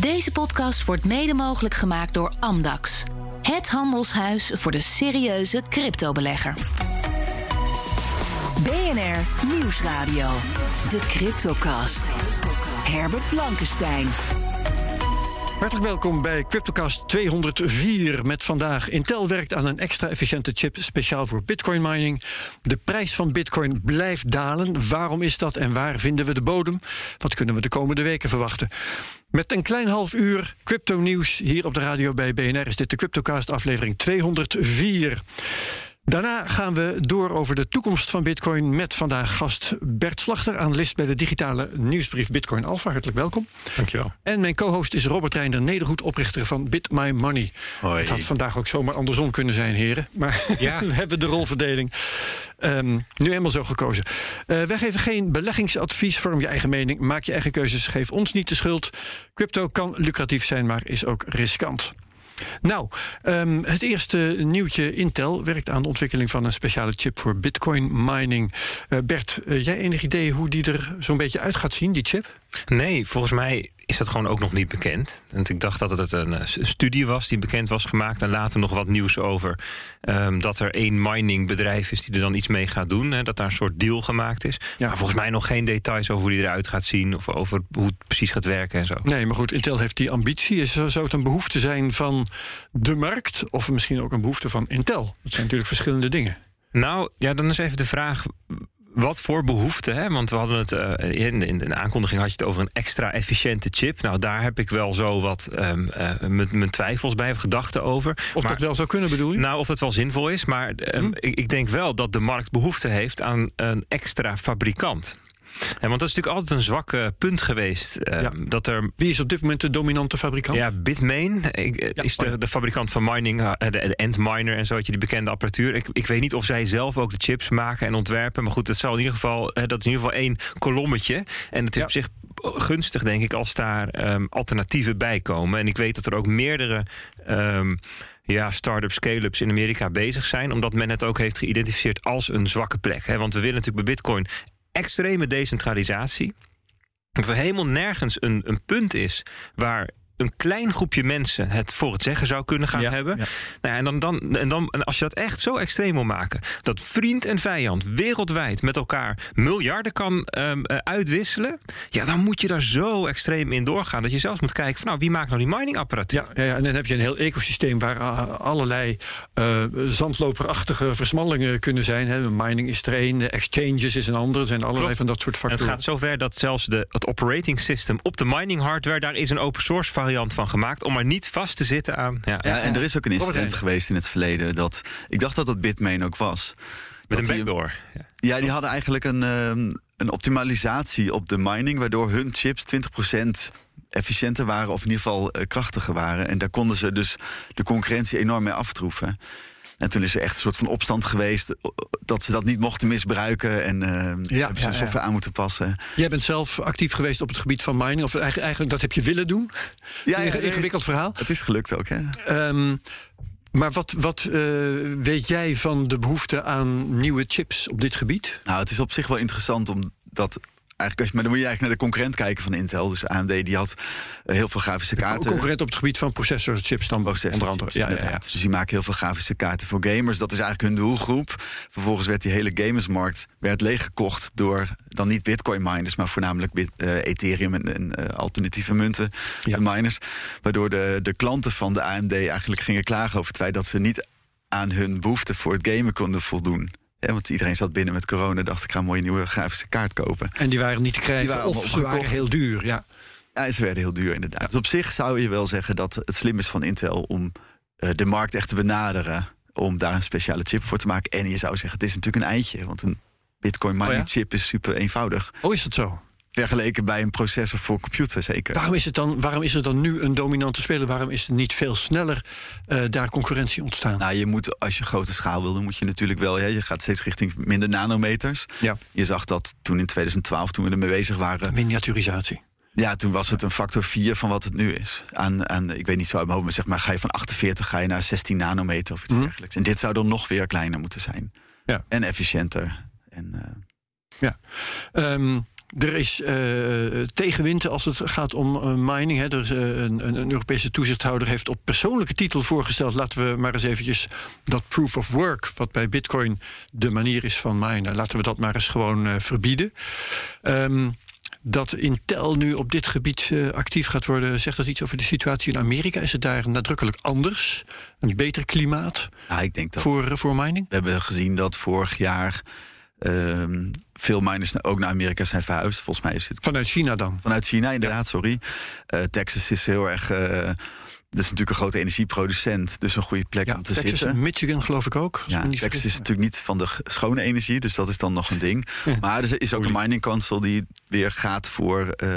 Deze podcast wordt mede mogelijk gemaakt door Amdax. Het handelshuis voor de serieuze cryptobelegger. BNR Nieuwsradio. De Cryptocast. Herbert Blankenstein. Hartelijk welkom bij CryptoCast 204 met vandaag. Intel werkt aan een extra efficiënte chip speciaal voor bitcoin mining. De prijs van bitcoin blijft dalen. Waarom is dat en waar vinden we de bodem? Wat kunnen we de komende weken verwachten? Met een klein half uur crypto nieuws hier op de radio bij BNR is dit de CryptoCast aflevering 204. Daarna gaan we door over de toekomst van Bitcoin met vandaag gast Bert Slachter, analist bij de digitale nieuwsbrief Bitcoin Alpha. Hartelijk welkom. Dankjewel. En mijn co-host is Robert Reinder Nedergoed, oprichter van Bit My Money. Hoi. Het had vandaag ook zomaar andersom kunnen zijn, heren. Maar Ja. we hebben de rolverdeling ehm, nu eenmaal zo gekozen. Eh, wij geven geen beleggingsadvies. Vorm je eigen mening, maak je eigen keuzes. Geef ons niet de schuld. Crypto kan lucratief zijn, maar is ook riskant. Nou, ehm, het eerste nieuwtje. Intel werkt aan de ontwikkeling van een speciale chip voor bitcoin mining. Eh, Bert, eh, jij enig idee hoe die er zo'n beetje uit gaat zien, die chip? Nee, volgens mij is dat gewoon ook nog niet bekend. Want ik dacht dat het een eh, studie was die bekend was gemaakt. En later nog wat nieuws over ehm, dat er één miningbedrijf is die er dan iets mee gaat doen. Hè, dat daar een soort deal gemaakt is. Ja. Maar volgens mij nog geen details over hoe die eruit gaat zien. Of over hoe het precies gaat werken en zo. Nee, maar goed, Intel heeft die ambitie. Is- Zou het een behoefte zijn van de markt? Of misschien ook een behoefte van Intel? Dat zijn natuurlijk verschillende dingen. Nou, ja, dan is even de vraag. Wat voor behoefte? Hè? Want we hadden het eh, in, in de aankondiging had je het over een extra efficiënte chip. Nou, daar heb ik wel zo wat eh, mijn twijfels bij, gedachten over. Of Maar- dat wel zou kunnen, bedoel je? Nou, of het wel zinvol is, maar ehm, Hm? ik, ik denk wel dat de markt behoefte heeft aan een extra fabrikant. En want dat is natuurlijk altijd een zwakke punt geweest. Ja. Dat er. Wie is op dit moment de dominante fabrikant? Ja, Bitmain ik, eh, Ja, is oh ja. de, de fabrikant van mining, eh, de, de Antminer en zo, die bekende apparatuur. Ik, ik weet niet of zij zelf ook de chips maken en ontwerpen. Maar goed, het zal in ieder geval, eh, dat is in ieder geval één kolommetje. En het is Ja. op zich gunstig, denk ik, als daar ehm, alternatieven bij komen. En ik weet dat er ook meerdere. ehm, ja, start-up, scale-ups in Amerika bezig zijn. Omdat men het ook heeft geïdentificeerd als een zwakke plek. Hè? Want we willen natuurlijk bij Bitcoin extreme decentralisatie. Dat er helemaal nergens een, een punt is waar een klein groepje mensen het voor het zeggen zou kunnen gaan Ja, hebben. ja. Nou ja, en, dan, dan, en, dan, en als je dat echt zo extreem wil maken, dat vriend en vijand wereldwijd met elkaar miljarden kan ehm, eh, uitwisselen, ja, dan moet je daar zo extreem in doorgaan dat je zelfs moet kijken van nou, wie maakt nou die miningapparatuur? Ja, ja, ja, en dan heb je een heel ecosysteem waar uh, allerlei uh, zandloperachtige versmallingen kunnen zijn. Hè. Mining is er één, exchanges is een ander. Er zijn allerlei Klopt. van dat soort En factoren. het gaat zover dat zelfs de, het operating system op de mining hardware, daar is een open source variant van gemaakt om maar niet vast te zitten aan. Ja, Ja, en er is ook een incident geweest in het verleden dat ik dacht dat dat Bitmain ook was. met een die- backdoor. Ja. Ja, die hadden eigenlijk een, ehm, een optimalisatie op de mining, waardoor hun chips 20% efficiënter waren, of in ieder geval eh, krachtiger waren. En daar konden ze dus de concurrentie enorm mee aftroeven. En toen is er echt een soort van opstand geweest eh, dat ze dat niet mochten misbruiken en eh hebben ze ja, hun ja. software aan moeten passen. Jij bent zelf actief geweest op het gebied van mining. Of eigenlijk, dat heb je willen doen. Ja, Een ingewikkeld verhaal. Het is gelukt ook, hè? Ehm, maar wat, wat eh, weet jij van de behoefte aan nieuwe chips op dit gebied? Nou, het is op zich wel interessant omdat. Eigenlijk als je, maar dan moet je eigenlijk naar de concurrent kijken van Intel. Dus AMD die had eh, heel veel grafische kaarten. Concurrent op het gebied van processorchips dan Processor onder andere. chips, Ja, ja. Dus die maken heel veel grafische kaarten voor gamers. Dat is eigenlijk hun doelgroep. Vervolgens werd die hele gamersmarkt werd leeggekocht door dan niet bitcoin miners, maar voornamelijk bit, eh, Ethereum en, en eh, alternatieve munten Ja. de miners. Waardoor de, de klanten van de AMD eigenlijk gingen klagen over het feit dat ze niet aan hun behoeften voor het gamen konden voldoen. Ja, want iedereen zat binnen met corona, dacht ik ga een mooie nieuwe grafische kaart kopen. En die waren niet te krijgen Die waren of ze waren heel duur. Ja. Ja, ze werden heel duur inderdaad. Dus op zich zou je wel zeggen dat het slim is van Intel om eh, de markt echt te benaderen. Om daar een speciale chip voor te maken. En je zou zeggen, het is natuurlijk een eindje. Want een Bitcoin mining Oh ja? chip is super eenvoudig. Oh, is dat zo? Vergeleken bij een processor voor computer zeker. Waarom is, het dan, waarom is er dan nu een dominante speler? Waarom is er niet veel sneller eh, daar concurrentie ontstaan? Nou, je moet, als je grote schaal wil, dan moet je natuurlijk wel. Ja, je gaat steeds richting minder nanometers. ja, Je zag dat toen in 2012, toen we ermee bezig waren. miniaturisatie. Ja, toen was het een factor 4 van wat het nu is. Aan, aan, ik weet niet zo uit mijn hoofd, maar zeg maar, ga je van 48 ga je naar 16 nanometer of iets Mhm. dergelijks. En dit zou dan nog weer kleiner moeten zijn. Ja. En efficiënter. En, eh, Ehm, er is uh, tegenwind als het gaat om uh, mining. Hè. Er is, uh, een, een, Europese toezichthouder heeft op persoonlijke titel voorgesteld... laten we maar eens eventjes dat proof of work... wat bij bitcoin de manier is van minen... laten we dat maar eens gewoon verbieden. Um, dat Intel nu op dit gebied actief gaat worden... zegt dat iets over de situatie in Amerika? Is het daar nadrukkelijk anders? Een beter klimaat ja, ik denk dat voor, voor mining? We hebben gezien dat vorig jaar Um, veel miners ook naar Amerika zijn verhuisd. Volgens mij is het. Vanuit China dan? Vanuit China, inderdaad, sorry. Uh, Texas is heel erg. Uh, dat is natuurlijk een grote energieproducent, dus een goede plek ja, om te Texas zitten. Michigan geloof ik ook. Ja, Texas is natuurlijk niet van de schone energie, dus dat is dan nog een ding. Maar er is ook een mining council die weer gaat voor uh,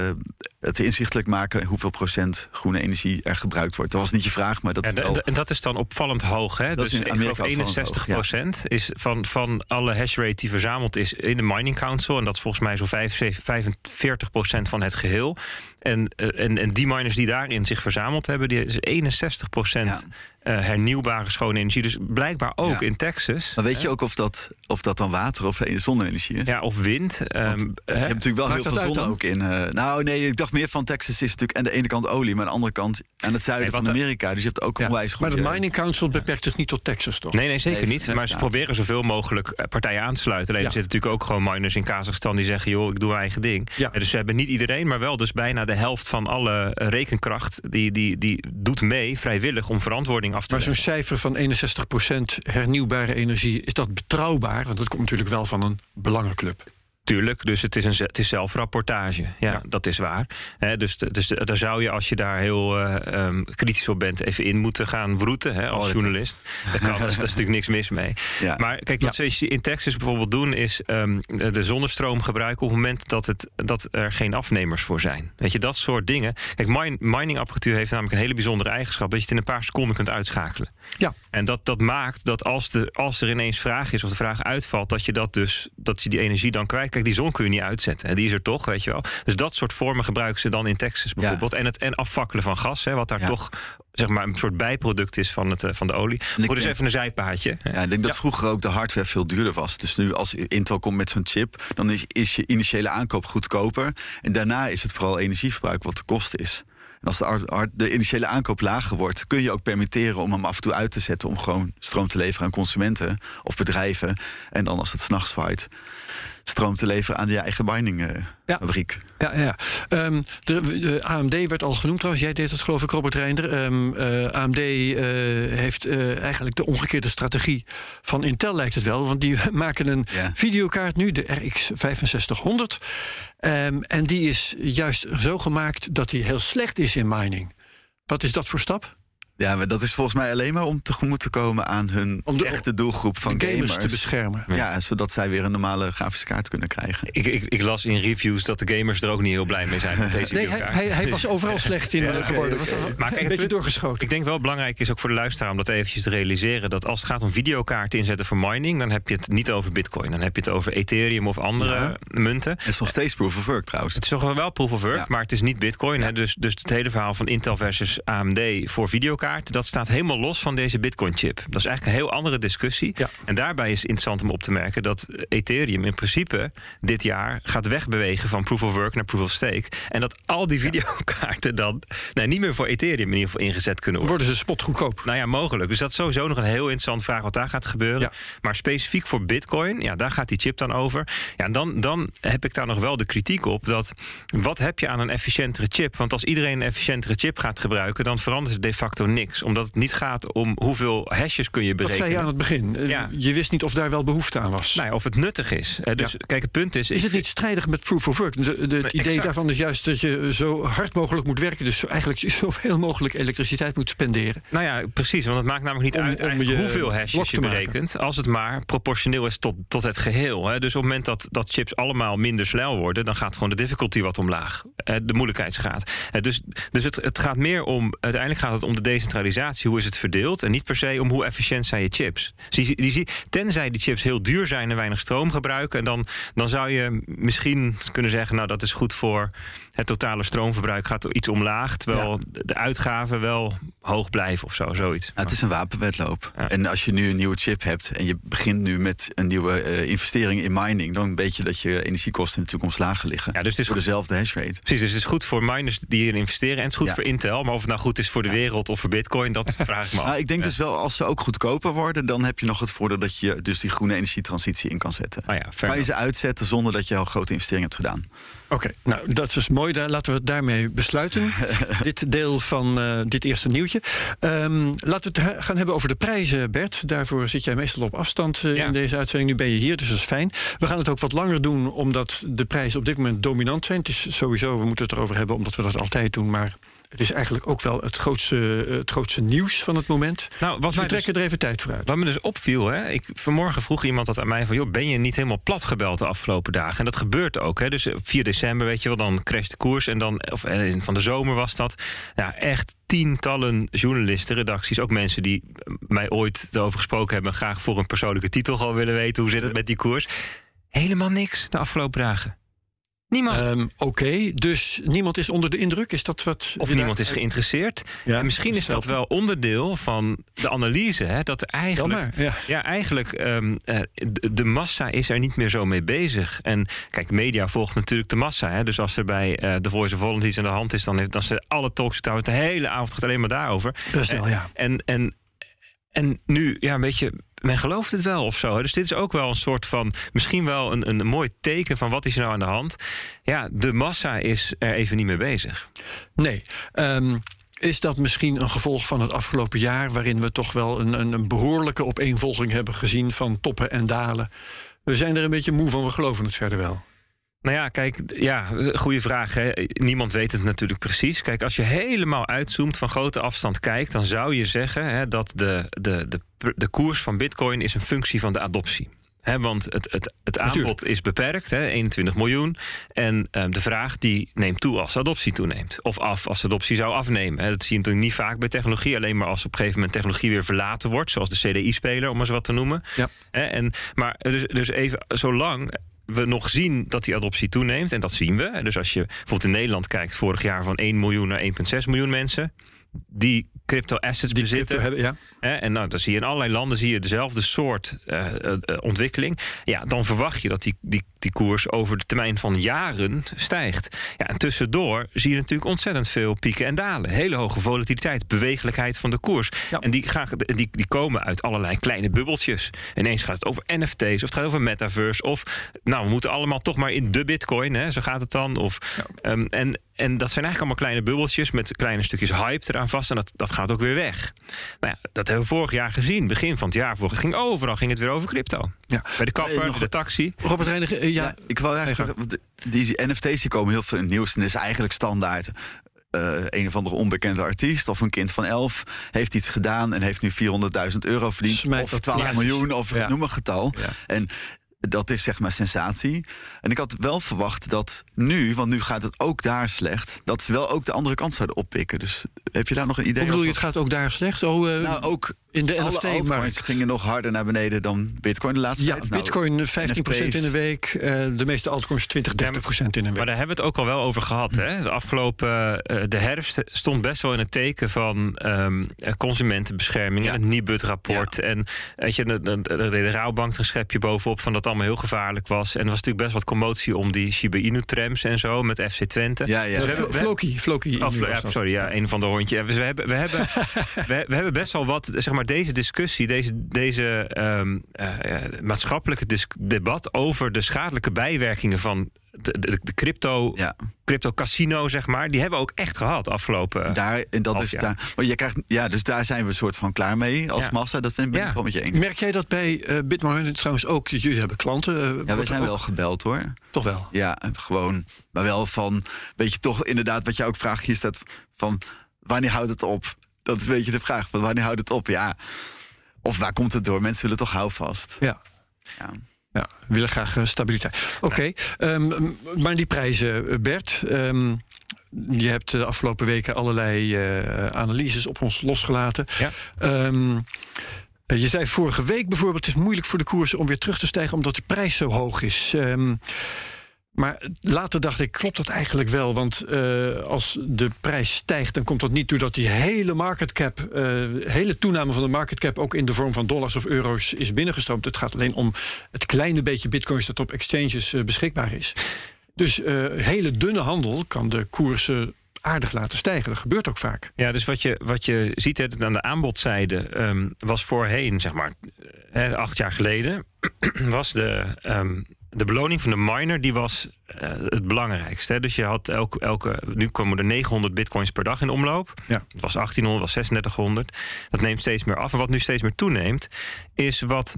het inzichtelijk maken hoeveel procent groene energie er gebruikt wordt. Dat was niet je vraag, maar dat ja, is wel... En dat is dan opvallend hoog, hè? Dat dus is in Amerika 61 hoog, procent is van, van alle hashrate die verzameld is in de mining council. En dat is volgens mij zo'n 45 procent van het geheel. En, en, en die miners die daarin zich verzameld hebben, die is 61 procent hernieuwbare schone energie. Dus blijkbaar ook Ja. in Texas. Maar weet je ook of dat, of dat dan water of zonne-energie is? Ja, of wind. Want ehm, je hè? hebt natuurlijk wel Maakt heel veel zon dan? ook in. eh, nou, nee, ik dacht meer van Texas is natuurlijk aan de ene kant olie, maar aan de andere kant aan het zuiden Nee, van Amerika. Dus je hebt ook Ja, onwijs Maar goed. de Mining Council beperkt zich niet tot Texas, toch? Nee, nee, zeker Nee, niet. Maar ze proberen zoveel mogelijk eh, partijen aan te sluiten. Alleen Ja. er zitten natuurlijk ook gewoon miners in Kazachstan die zeggen: joh, ik doe mijn eigen ding. Dus ze hebben niet iedereen, maar wel dus bijna de helft van alle eh, rekenkracht. Die, die, die doet mee vrijwillig om verantwoording af te Maar zo'n cijfer van 61% hernieuwbare energie, is dat betrouwbaar? Want dat komt natuurlijk wel van een belangenclub. Tuurlijk, dus het is, een, het is zelfrapportage. Ja, Ja. dat is waar. Dus, dus daar zou je, als je daar heel eh, ehm, kritisch op bent, even in moeten gaan wroeten als Oh, journalist. Dat kan, daar is natuurlijk niks mis mee. Ja. Maar kijk, wat ze in Texas bijvoorbeeld doen, is ehm, de zonnestroom gebruiken op het moment dat, het, dat er geen afnemers voor zijn. Weet je, dat soort dingen. Kijk, min, miningapparatuur heeft namelijk een hele bijzondere eigenschap dat je het in een paar seconden kunt uitschakelen. Ja. En dat, dat maakt dat als, de, als er ineens vraag is of de vraag uitvalt, dat je dat dus dat je die energie dan kwijt. Kijk, die zon kun je niet uitzetten. hè, Die is er toch, weet je wel. Dus dat soort vormen gebruiken ze dan in Texas bijvoorbeeld. En het en afvakkelen van gas, hè, wat daar toch zeg maar een soort bijproduct is van, het, eh, van de olie. ik Voor dus denk- even een zijpaadje. Ja, ik denk dat Ja. vroeger ook de hardware veel duurder was. Dus nu als Intel komt met zo'n chip, dan is, is je initiële aankoop goedkoper. En daarna is het vooral energieverbruik wat de kost is. En als de, de initiële aankoop lager wordt, kun je ook permitteren om hem af en toe uit te zetten om gewoon stroom te leveren aan consumenten of bedrijven. En dan als het s'nachts waait, stroom te leveren aan je eigen mining eh, Ja. fabriek. Ja, ja. Ehm, de, de AMD werd al genoemd trouwens. Jij deed het geloof ik, Robert Reinder. Ehm, eh, AMD eh, heeft eigenlijk de omgekeerde strategie van Intel lijkt het wel. Want die maken een Ja. videokaart nu, de RX 6500. Ehm, en die is juist zo gemaakt dat die heel slecht is in mining. Wat is dat voor stap? Ja, maar dat is volgens mij alleen maar om tegemoet te komen aan hun Om de- echte doelgroep van de gamers, gamers. te beschermen. Ja, zodat zij weer een normale grafische kaart kunnen krijgen. Ik, ik, ik las in reviews dat de gamers er ook niet heel blij mee zijn met deze Nee, hij, hij, hij was overal slecht in Ja, eh, geworden. oké. Was al Maar kijk, een beetje punt- doorgeschoten. Ik denk wel belangrijk is ook voor de luisteraar om dat eventjes te realiseren. Dat als het gaat om videokaarten inzetten voor mining, dan heb je het niet over bitcoin. Dan heb je het over Ethereum of andere Ja. munten. Het is nog steeds proof of work trouwens. Het is toch wel proof of work, Ja. maar het is niet bitcoin. Hè? Dus, dus het hele verhaal van Intel versus AMD voor videokaarten... dat staat helemaal los van deze bitcoin-chip. Dat is eigenlijk een heel andere discussie. Ja. En daarbij is het interessant om op te merken... dat Ethereum in principe dit jaar gaat wegbewegen... van proof of work naar proof of stake. En dat al die videokaarten dan nou, niet meer voor Ethereum in ieder geval ingezet kunnen worden. Worden ze spotgoedkoop. Nou ja, mogelijk. Dus dat is sowieso nog een heel interessante vraag wat daar gaat gebeuren. Ja. Maar specifiek voor Bitcoin, ja, daar gaat die chip dan over. Ja, en dan, dan heb ik daar nog wel de kritiek op dat wat heb je aan een efficiëntere chip? Want als iedereen een efficiëntere chip gaat gebruiken, dan verandert er de facto niks. Omdat het niet gaat om hoeveel hashes kun je Dat berekenen. zei je aan het begin. Eh, Ja. Je wist niet of daar wel behoefte aan was. Nou ja, of het nuttig is. Dus Ja. kijk, het punt is. Is het niet strijdig met proof of work? De, de- het idee daarvan is juist dat je zo hard mogelijk moet werken. Dus eigenlijk zoveel mogelijk elektriciteit moet spenderen. Nou ja, precies. Want het maakt namelijk niet Om- uit om eigenlijk je hoeveel te je berekent. Als het maar proportioneel is tot, tot het geheel. Hè. Dus op het moment dat, dat chips allemaal minder snel worden... dan gaat gewoon de difficulty wat omlaag. De moeilijkheidsgraad. Dus, dus het, het gaat meer om... uiteindelijk gaat het om de decentralisatie. Hoe is het verdeeld? En niet per se om hoe efficiënt zijn je chips. Tenzij die chips heel duur zijn en weinig stroom gebruiken... En dan, dan zou je misschien kunnen zeggen... nou, dat is goed voor het totale stroomverbruik gaat iets omlaag, terwijl de uitgaven wel hoog blijven of zo, zoiets. het is een wapenwedloop. En als je nu een nieuwe chip hebt en je begint nu met een nieuwe uh, investering in mining, dan weet je dat je energiekosten in de toekomst lager liggen. Ja, dus het is voor dezelfde hash rate. Precies, dus het is goed voor miners die hierin investeren en het is goed voor Intel. Maar of het nou goed is voor de wereld of voor Bitcoin, dat vraag ik me af. Nou, ik denk dus wel, als ze ook goedkoper worden, dan heb je nog het voordeel dat je dus die groene energietransitie in kan zetten. Oh ja, kan je ze uitzetten zonder dat je al grote investeringen hebt gedaan. Oké, nou dat is mooi. Daar, laten we het daarmee besluiten. dit deel van uh, dit eerste nieuwtje. Um, laten we het gaan hebben over de prijzen, Bert. Daarvoor zit jij meestal op afstand uh, ja. in deze uitzending. Nu ben je hier, dus dat is fijn. We gaan het ook wat langer doen, omdat de prijzen op dit moment dominant zijn. Het is sowieso, we moeten het erover hebben, omdat we dat altijd doen. Maar het is eigenlijk ook wel het grootste, het grootste nieuws van het moment. Nou, wat dus we trekken dus, er even tijd voor uit. Wat me dus opviel, hè, ik, vanmorgen vroeg iemand dat aan mij van... joh, ben je niet helemaal plat gebeld de afgelopen dagen? En dat gebeurt ook. Hè. Dus 4 december, weet je wel, dan crasht de koers. En dan, of van de zomer was dat. Ja, echt tientallen journalisten, redacties, ook mensen die mij ooit erover gesproken hebben... graag voor een persoonlijke titel gewoon willen weten... hoe zit het met die koers? Helemaal niks de afgelopen dagen. Niemand. Um, Oké, dus niemand is onder de indruk? Is dat wat. Of niemand is geïnteresseerd. Ja, en misschien is dat wel onderdeel van de analyse. Hè, dat eigenlijk. ja. ja. eigenlijk. Um, uh, de, massa is er niet meer zo mee bezig. En kijk, media volgt natuurlijk de massa. Hè, dus als er bij uh, The Voice of Holland iets aan de hand is, dan heeft dan ze alle talks de hele avond gaat alleen maar daarover. Dat wel, ja. En, en, en nu, ja, een beetje men gelooft het wel of zo. Dus dit is ook wel een soort van, misschien wel een, een mooi teken van wat is er nou aan de hand. Ja, de massa is er even niet mee bezig. Nee. Um, is dat misschien een gevolg van het afgelopen jaar, waarin we toch wel een, een, een behoorlijke opeenvolging hebben gezien van toppen en dalen? We zijn er een beetje moe van, we geloven het verder wel. Nou ja, kijk, ja, goede vraag. Hè. Niemand weet het natuurlijk precies. Kijk, als je helemaal uitzoomt, van grote afstand kijkt, dan zou je zeggen hè, dat de, de, de, de koers van Bitcoin is een functie van de adoptie. He, want het, het, het aanbod is beperkt, he, 21 miljoen. En um, de vraag die neemt toe als adoptie toeneemt. Of af als adoptie zou afnemen. He, dat zie je natuurlijk niet vaak bij technologie. Alleen maar als op een gegeven moment technologie weer verlaten wordt. Zoals de CDI-speler, om eens wat te noemen. Ja. en, maar dus, dus even, zolang we nog zien dat die adoptie toeneemt. En dat zien we. Dus als je bijvoorbeeld in Nederland kijkt, vorig jaar van 1 miljoen naar 1,6 miljoen mensen. Die crypto assets die bezitten. hebben, ja. En nou, dan zie je in allerlei landen zie je dezelfde soort uh, uh, ontwikkeling. Ja, dan verwacht je dat die, die, die koers over de termijn van jaren stijgt. Ja, en tussendoor zie je natuurlijk ontzettend veel pieken en dalen. Hele hoge volatiliteit, bewegelijkheid van de koers. Ja. En die, gaan, die, die komen uit allerlei kleine bubbeltjes. Ineens gaat het over NFT's of het gaat over metaverse. Of nou, we moeten allemaal toch maar in de bitcoin, hè, zo gaat het dan. Of, ja. um, en, en dat zijn eigenlijk allemaal kleine bubbeltjes met kleine stukjes hype eraan vast. En dat, dat gaat ook weer weg. Nou ja, dat hebben we vorig jaar gezien. Begin van het jaar. Vorig, ging overal ging het weer over crypto. Ja. Bij de kapper, eh, de taxi. Robert Reinig, uh, ja, ja, ik wil eigenlijk. Die NFT's die komen heel veel in het nieuws. En is eigenlijk standaard. Uh, een of andere onbekende artiest of een kind van elf heeft iets gedaan en heeft nu 400.000 euro verdiend. Smijt of 12 miljoen of ja. noem een getal. Ja. En dat is zeg maar sensatie. En ik had wel verwacht dat nu, want nu gaat het ook daar slecht, dat ze wel ook de andere kant zouden oppikken. Dus heb je daar nog een idee Hoe bedoel je, het gaat ook daar slecht? Oh, uh, nou, ook in de NFT-markt gingen nog harder naar beneden dan Bitcoin de laatste ja, tijd. Ja, Bitcoin 15% nou, in een week, uh, de meeste altcoins 20, 30% in een week. Maar daar hebben we het ook al wel over gehad. Hè? De afgelopen uh, de herfst stond best wel in het teken van um, consumentenbescherming. Ja. En het Nibud-rapport. Ja. En weet je, de, de, de, de schepje bovenop van dat allemaal heel gevaarlijk was. En er was natuurlijk best wat commotie om die Shiba Inu-trams en zo met FC Twente. Ja, ja. Dus we hebben, Floki, Floki. Oh, ja, sorry, ja, een van de hondjes. Dus we hebben, we, hebben, we, we hebben best wel wat, zeg maar, deze discussie, deze, deze um, uh, maatschappelijke debat over de schadelijke bijwerkingen van de, de, de crypto, ja. crypto casino, zeg maar, die hebben we ook echt gehad afgelopen. Daar, en dat is daar. Maar je krijgt, ja, dus daar zijn we een soort van klaar mee als ja. massa. Dat vind ik ja. wel met je eens. Merk jij dat bij uh, trouwens ook? Jullie hebben klanten. Uh, ja, we zijn wel gebeld hoor. Toch wel? Ja, gewoon. Maar wel van, weet je, toch inderdaad, wat je ook vraagt hier staat van wanneer houdt het op? Dat is een beetje de vraag van wanneer houdt het op? Ja. Of waar komt het door? Mensen willen toch houvast. Ja. ja. Ja, we willen graag stabiliteit. Oké, okay. um, maar die prijzen, Bert. Um, je hebt de afgelopen weken allerlei uh, analyses op ons losgelaten. Ja. Um, je zei vorige week bijvoorbeeld: het is moeilijk voor de koers om weer terug te stijgen omdat de prijs zo hoog is. Maar later dacht ik, klopt dat eigenlijk wel? Want eh, als de prijs stijgt, dan komt dat niet doordat die hele market cap, uh, hele toename van de market cap ook in de vorm van dollars of euro's is binnengestroomd. Het gaat alleen om het kleine beetje bitcoins dat op exchanges uh, beschikbaar is. Dus hele dunne handel kan de koersen aardig laten stijgen. Dat gebeurt ook vaak. Ja, dus wat je, wat je ziet het aan de aanbodzijde um, was voorheen, zeg maar, acht jaar geleden, was de, um, de beloning van de miner die was uh, het belangrijkste. Hè? Dus je had elke, elke. Nu komen er 900 bitcoins per dag in omloop. Ja. Het was 1800, was 3600. Dat neemt steeds meer af. En wat nu steeds meer toeneemt, is wat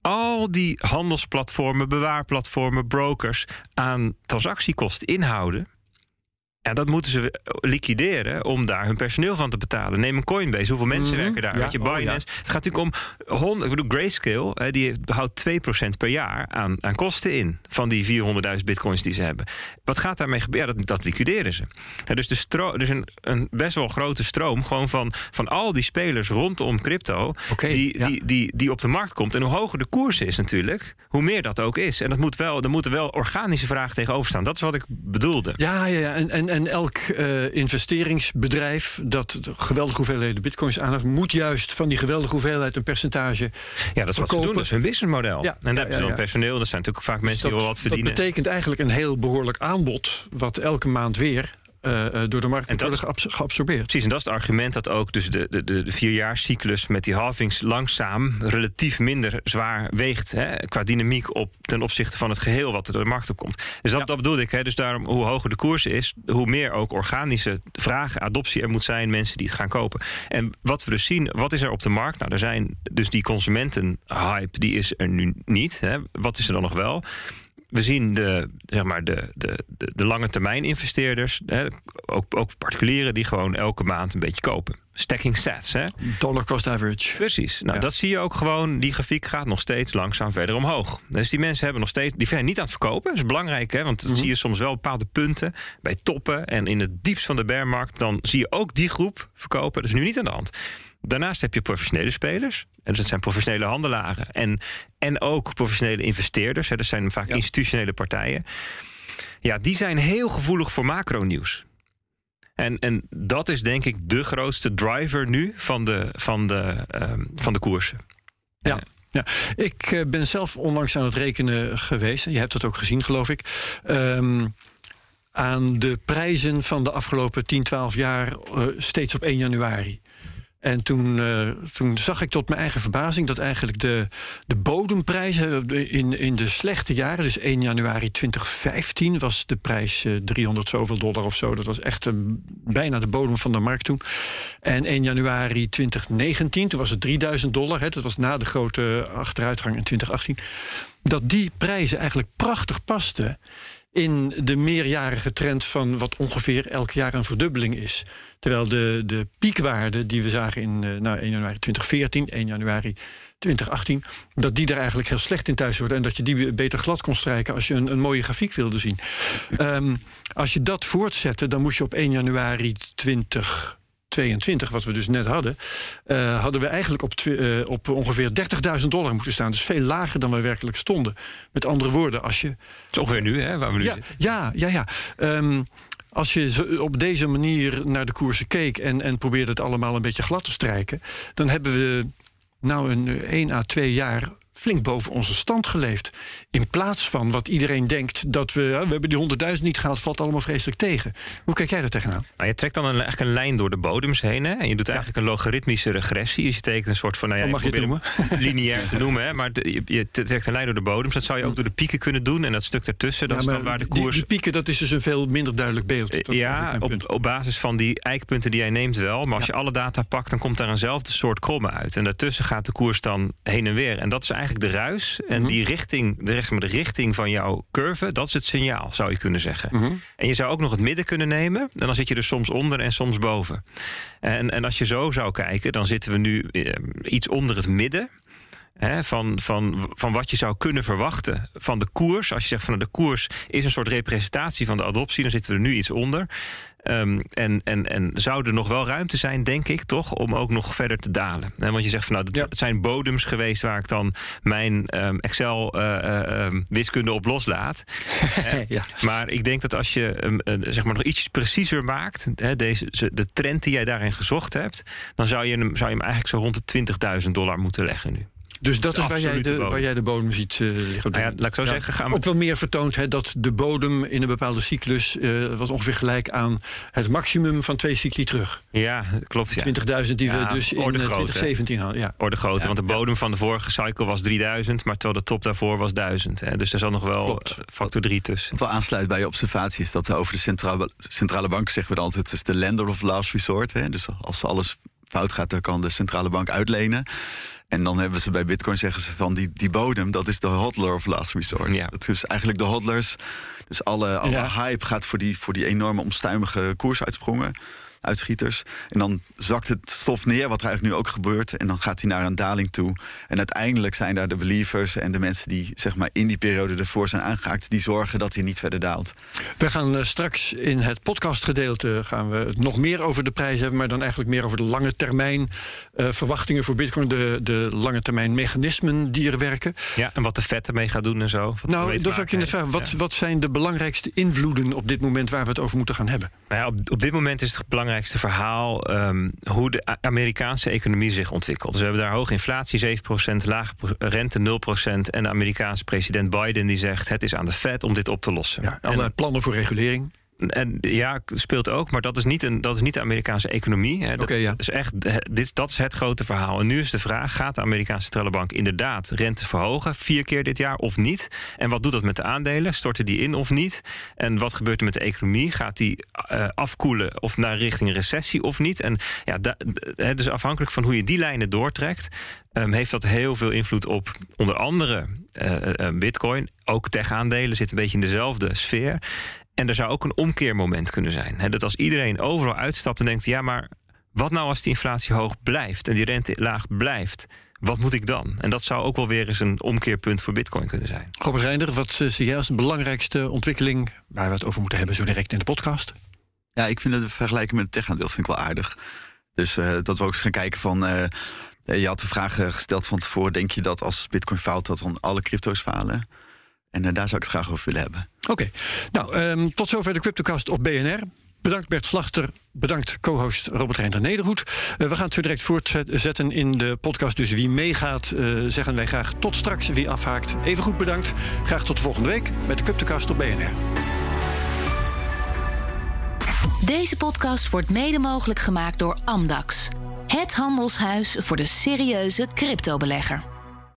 al die handelsplatformen, bewaarplatformen, brokers aan transactiekosten inhouden. En dat moeten ze liquideren om daar hun personeel van te betalen. Neem een Coinbase. Hoeveel mensen mhm. werken daar? Ja. je, oh, Binance. Het gaat natuurlijk om 100. Ik bedoel, Grayscale die houdt 2% per jaar aan, aan kosten in van die 400.000 bitcoins die ze hebben. Wat gaat daarmee gebeuren? Dat, dat liquideren ze. dus de dus een, een best wel grote stroom gewoon van, van al die spelers rondom crypto die, die, die, die op de markt komt. En hoe hoger de koers is natuurlijk, hoe meer dat ook is. En dat moet wel, er moeten wel organische vragen tegenover staan. Dat is wat ik bedoelde. Ja, ja, ja. En, en, en elk uh, investeringsbedrijf dat geweldige hoeveelheden bitcoins aan moet juist van die geweldige hoeveelheid een percentage. Ja, dat is wat ze doen. Dat is hun businessmodel. Ja, en daar hebben ze dan personeel. Dat zijn natuurlijk vaak mensen die wel wat verdienen. Dat betekent eigenlijk een heel behoorlijk aanbod, wat elke maand weer uh, door de markt worden geabsorbeerd. Precies, en dat is het argument dat ook dus de, de, de, vierjaarscyclus met die halvings langzaam relatief minder zwaar weegt hè, qua dynamiek op ten opzichte van het geheel wat er door de markt op komt. Dus dat, dat bedoel ik. Hè, dus daarom, hoe hoger de koers is, hoe meer ook organische vraag, adoptie er moet zijn, mensen die het gaan kopen. En wat we dus zien, wat is er op de markt? Nou, er zijn dus die consumentenhype, die is er nu niet. Hè. Wat is er dan nog wel? We zien de, zeg maar de, de, de, de lange termijn investeerders, hè, ook, ook particulieren die gewoon elke maand een beetje kopen. Stacking sets. Hè? Dollar cost average. Precies. Nou, dat zie je ook gewoon. Die grafiek gaat nog steeds langzaam verder omhoog. Dus die mensen hebben nog steeds. Die zijn niet aan het verkopen. Dat is belangrijk, hè? want dan mhm. zie je soms wel bepaalde punten bij toppen. En in het diepst van de bearmarkt. dan zie je ook die groep verkopen. Dat is nu niet aan de hand. Daarnaast heb je professionele spelers. En dus dat zijn professionele handelaren. En, en ook professionele investeerders. Hè, dat zijn vaak institutionele partijen. Ja, die zijn heel gevoelig voor macronieuws. En, en dat is denk ik de grootste driver nu van de, van de, um, van de koersen. Ja. Ja, ik eh, ben zelf onlangs aan het rekenen geweest. Je hebt dat ook gezien, geloof ik. Um, aan de prijzen van de afgelopen 10, 12 jaar uh, steeds op 1 januari. En toen, uh, toen zag ik tot mijn eigen verbazing dat eigenlijk de, de bodemprijzen in, in de slechte jaren, dus 1 januari 2015 was de prijs uh, eh, 300 zoveel dollar of zo. Dat was echt bijna de bodem van de markt toen. En 1 januari 2019, toen was het 3000 dollar. Hè, dat was na de grote achteruitgang in 2018. Dat die prijzen eigenlijk prachtig pasten in de meerjarige trend van wat ongeveer elk jaar een verdubbeling is. Terwijl de, de piekwaarde die we zagen in uh, nou, 1 januari 2014, 1 januari 2018, dat die er eigenlijk heel slecht in thuis worden. En dat je die beter glad kon strijken als je een, een mooie grafiek wilde zien. Um, als je dat voortzette, dan moest je op 1 januari 20. 22, wat we dus net hadden, uh, hadden we eigenlijk op, uh, op ongeveer 30.000 dollar moeten staan. Dus veel lager dan we werkelijk stonden. Met andere woorden, als je. Het ongeveer nu, hè? Waar we nu ja, ja, ja, ja. Um, als je op deze manier naar de koersen keek en, en probeerde het allemaal een beetje glad te strijken, dan hebben we nou een 1 à 2 jaar flink boven onze stand geleefd. In plaats van wat iedereen denkt dat we... we hebben die 100.000 niet gehaald, valt allemaal vreselijk tegen. Hoe kijk jij daar tegenaan? Nou, je trekt dan een, eigenlijk een lijn door de bodems heen. Hè? En je doet eigenlijk een logaritmische regressie. Dus je tekent een soort van... Nou ja, mag je het noemen? Lineair te noemen. Hè? Maar je, je, trekt een lijn door de bodems. Dat zou je ook door de pieken kunnen doen. En dat stuk ertussen, dat is dan waar de koers... Die, die, pieken, dat is dus een veel minder duidelijk beeld. Dat ja, op, op, basis van die eikpunten die jij neemt wel. Maar als je alle data pakt, dan komt daar eenzelfde soort kromme uit. En daartussen gaat de koers dan heen en weer. En dat is eigenlijk de ruis en mhm. die richting, de, de richting van jouw curve, dat is het signaal, zou je kunnen zeggen. Mhm. En je zou ook nog het midden kunnen nemen. En dan zit je er soms onder en soms boven. En, en als je zo zou kijken, dan zitten we nu eh, iets onder het midden. van, van, van wat je zou kunnen verwachten van de koers. Als je zegt van de koers is een soort representatie van de adoptie, dan zitten we er nu iets onder. Ehm, en, en, en zou er nog wel ruimte zijn, denk ik, toch, om ook nog verder te dalen? En want je zegt van nou, het zijn bodems geweest waar ik dan mijn um, Excel-wiskunde op loslaat. ja. Maar ik denk dat als je zeg maar nog iets preciezer maakt, hè, deze, de trend die jij daarin gezocht hebt, dan zou je hem, zou je hem eigenlijk zo rond de 20.000 dollar moeten leggen nu. Dus dat is waar jij, de, waar jij de bodem ziet uh, liggen. Nou ja, laat ik zo zeggen, gaan we... Ook wel meer vertoont hè, dat de bodem in een bepaalde cyclus... Uh, was ongeveer gelijk aan het maximum van twee cycli terug. Ja, klopt. Ja. 20.000 die we dus in 2017 hadden. Ja. Orde groter, want de bodem van de vorige cycle was 3000... maar terwijl de top daarvoor was 1000. Hè. Dus er zat nog wel klopt. factor 3 tussen. Wat wel aansluit bij je observatie is dat we over de centrale, centrale bank... zeggen we dan altijd, het is de lender of last resort. Hè. Dus als alles fout gaat, dan kan de centrale bank uitlenen... En dan hebben ze bij Bitcoin zeggen ze van die, die bodem, dat is de hodler of last resort. Ja. Dat is eigenlijk de hodlers. Dus alle, alle hype gaat voor die, voor die enorme omstuimige koersuitsprongen uitschieters. En dan zakt het stof neer, wat er eigenlijk nu ook gebeurt. En dan gaat hij naar een daling toe. En uiteindelijk zijn daar de believers en de mensen die zeg maar, in die periode ervoor zijn aangehaakt, die zorgen dat hij niet verder daalt. We gaan eh, straks in het podcastgedeelte gaan we het nog meer over de prijs hebben, maar dan eigenlijk meer over de lange termijn uh, verwachtingen voor Bitcoin, de, de lange termijn mechanismen die er werken. Ja, en wat de vet ermee gaat doen en zo. nou, dat zou ik je net vragen. Wat, wat zijn de belangrijkste invloeden op dit moment waar we het over moeten gaan hebben? Nou ja, op, op dit moment is het belangrijk belangrijkste verhaal um, hoe de Amerikaanse economie zich ontwikkelt. Dus we hebben daar hoge inflatie, 7%, lage rente 0%. En de Amerikaanse president Biden die zegt: het is aan de Fed om dit op te lossen. Ja, allerlei plannen voor regulering. En ja, speelt ook, maar dat is niet, een, dat is niet de Amerikaanse economie. Hè. Dat, ja. is echt, dit, dat is het grote verhaal. En nu is de vraag: gaat de Amerikaanse centrale bank inderdaad rente verhogen, vier keer dit jaar of niet? En wat doet dat met de aandelen? Storten die in of niet? En wat gebeurt er met de economie? Gaat die uh, afkoelen of naar richting recessie of niet? En ja, da, dus afhankelijk van hoe je die lijnen doortrekt, um, heeft dat heel veel invloed op onder andere uh, uh, Bitcoin. Ook tech-aandelen zitten een beetje in dezelfde sfeer. En er zou ook een omkeermoment kunnen zijn. dat als iedereen overal uitstapt en denkt: ja, maar wat nou als die inflatie hoog blijft en die rente laag blijft? Wat moet ik dan? En dat zou ook wel weer eens een omkeerpunt voor Bitcoin kunnen zijn. Robert Reinder, wat eh, jij als de belangrijkste ontwikkeling waar we het over moeten hebben zo direct in de podcast? Ja, ik vind het vergelijken met het tech-aandeel vind ik wel aardig. Dus uh, dat we ook eens gaan kijken van. Uh, je had de vraag gesteld van tevoren: denk je dat als Bitcoin faalt, dat dan alle crypto's falen? En uh, daar zou ik het graag over willen hebben. Oké, nou, um, tot zover de CryptoCast op BNR. Bedankt Bert Slachter, bedankt co-host Robert Reinder Nedergoed. Uh, we gaan het zo direct voortzetten in de podcast. Dus wie meegaat, uh, zeggen wij graag tot straks. Wie afhaakt, even goed bedankt. Graag tot de volgende week met de CryptoCast op BNR. Deze podcast wordt mede mogelijk gemaakt door Amdax. Het handelshuis voor de serieuze cryptobelegger.